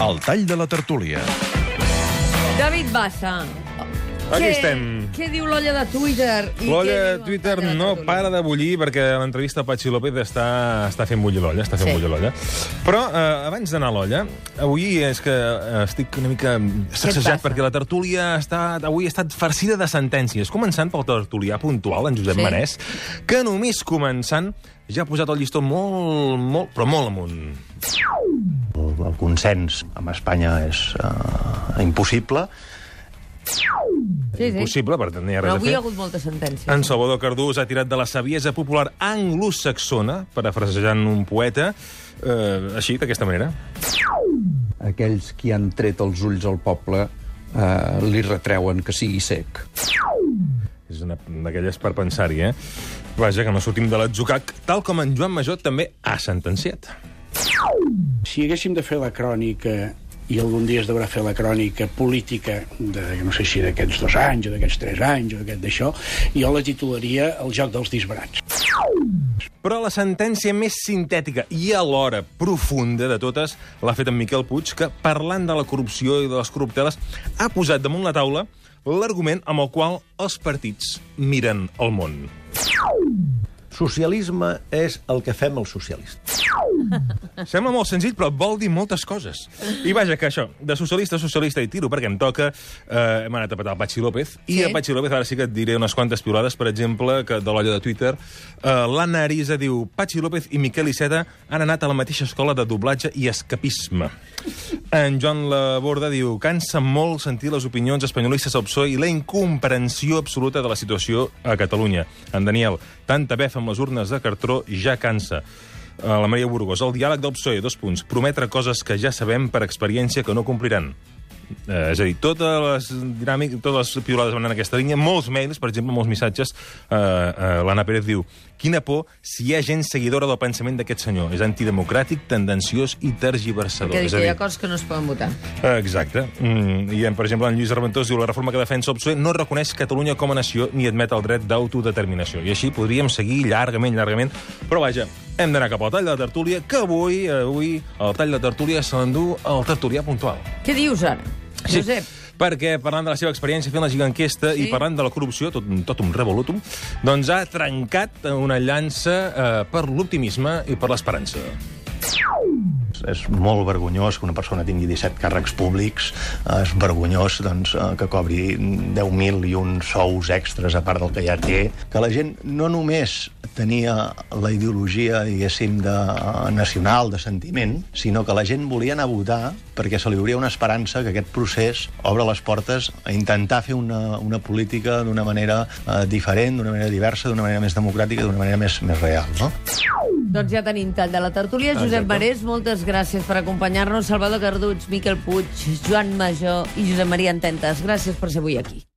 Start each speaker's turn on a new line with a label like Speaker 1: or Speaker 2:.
Speaker 1: El tall de la tertúlia.
Speaker 2: David Bassa.
Speaker 3: Aquí
Speaker 2: què,
Speaker 3: estem.
Speaker 2: Què diu l'olla de Twitter?
Speaker 3: L'olla de Twitter
Speaker 2: de
Speaker 3: no para de bullir perquè l'entrevista a Patxi López està, està fent bullir l'olla, està fent
Speaker 2: Sí.
Speaker 3: bullir l'olla. Però eh, abans d'anar a l'olla, avui és que eh, estic una mica sacsejat perquè la tertúlia ha estat, avui ha estat farcida de sentències, començant pel tertulià puntual, en Josep
Speaker 2: Sí.
Speaker 3: Manès, que només començant ja ha posat el llistó molt, molt, però molt amunt.
Speaker 4: El, consens amb Espanya és uh, impossible.
Speaker 2: Sí, sí.
Speaker 3: Impossible, per tant, no hi ha
Speaker 2: Però
Speaker 3: res a
Speaker 2: avui hi
Speaker 3: fer.
Speaker 2: ha hagut moltes sentències.
Speaker 3: En Salvador Cardús ha tirat de la saviesa popular anglosaxona, parafrasejant un poeta, eh, així, d'aquesta manera.
Speaker 5: aquells qui han tret els ulls al poble eh, li retreuen que sigui sec.
Speaker 3: És una d'aquelles per pensar-hi, eh? Vaja, que no sortim de l'atzucac, tal com en Joan Major també ha sentenciat.
Speaker 6: Si haguéssim de fer la crònica i algun dia es deurà fer la crònica política de, no sé si d'aquests dos anys o d'aquests tres anys o d'aquest d'això, jo la titularia El joc dels disbarats.
Speaker 3: Però la sentència més sintètica i alhora profunda de totes l'ha fet en Miquel Puig, que, parlant de la corrupció i de les corrupteles, ha posat damunt la taula l'argument amb el qual els partits miren el món.
Speaker 7: Socialisme és el que fem els socialistes.
Speaker 3: Sembla molt senzill, però vol dir moltes coses. I vaja, que això, de socialista a socialista i tiro perquè em toca, eh, hem anat a petar el Patxi López, i
Speaker 2: Sí.
Speaker 3: a Patxi López ara sí que et diré unes quantes piulades, per exemple, que de l'olla de Twitter, eh, l'Anna Arisa diu Patxi López i Miquel Iceta han anat a la mateixa escola de doblatge i escapisme. En Joan Laborda diu cansa molt sentir les opinions espanyolistes al PSOE i la incomprensió absoluta de la situació a Catalunya. En Daniel, tanta bef amb les urnes de cartró ja cansa. Eh, La Maria Burgos, el diàleg del PSOE, dos punts. Prometre coses que ja sabem per experiència que no compliran. Eh, és a dir, totes les dinàmiques, totes les piulades van en aquesta línia, molts mails, per exemple, molts missatges. Eh, eh, L'Anna Pérez diu, quina por si hi ha gent seguidora del pensament d'aquest senyor. És antidemocràtic, tendenciós i tergiversador.
Speaker 2: Que
Speaker 3: és
Speaker 2: que hi
Speaker 3: dir,
Speaker 2: ha coses que no es poden votar.
Speaker 3: Eh, Exacte. Mm, I, en, per exemple, en Lluís Armentós diu la reforma que defensa el PSOE no reconeix Catalunya com a nació ni admet el dret d'autodeterminació. I així podríem seguir llargament, llargament. Però vaja, hem d'anar cap al tall de la tertúlia, que avui, avui el tall de tertúlia se l'endú el tertulià puntual.
Speaker 2: Què dius ara, Josep?
Speaker 3: perquè parlant de la seva experiència fent la giganquesta
Speaker 2: Sí?
Speaker 3: i parlant de la corrupció, tot, tot un revolutum, doncs ha trencat una llança eh, per l'optimisme i per l'esperança.
Speaker 4: És molt vergonyós que una persona tingui 17 càrrecs públics, és vergonyós doncs, eh, que cobri 10.000 i uns sous extras a part del que ja té, que la gent no només tenia la ideologia, diguéssim, de, nacional, de sentiment, sinó que la gent volia anar a votar perquè se li hauria una esperança que aquest procés obre les portes a intentar fer una, una política d'una manera eh, diferent, d'una manera diversa, d'una manera més democràtica, d'una manera més, més real, no?
Speaker 2: Doncs ja tenim tall de la tertúlia. Josep
Speaker 3: Exacte.
Speaker 2: Marés, moltes gràcies per acompanyar-nos. Salvador Carduts, Miquel Puig, Joan Major i Josep Maria Ententes. Gràcies per ser avui aquí.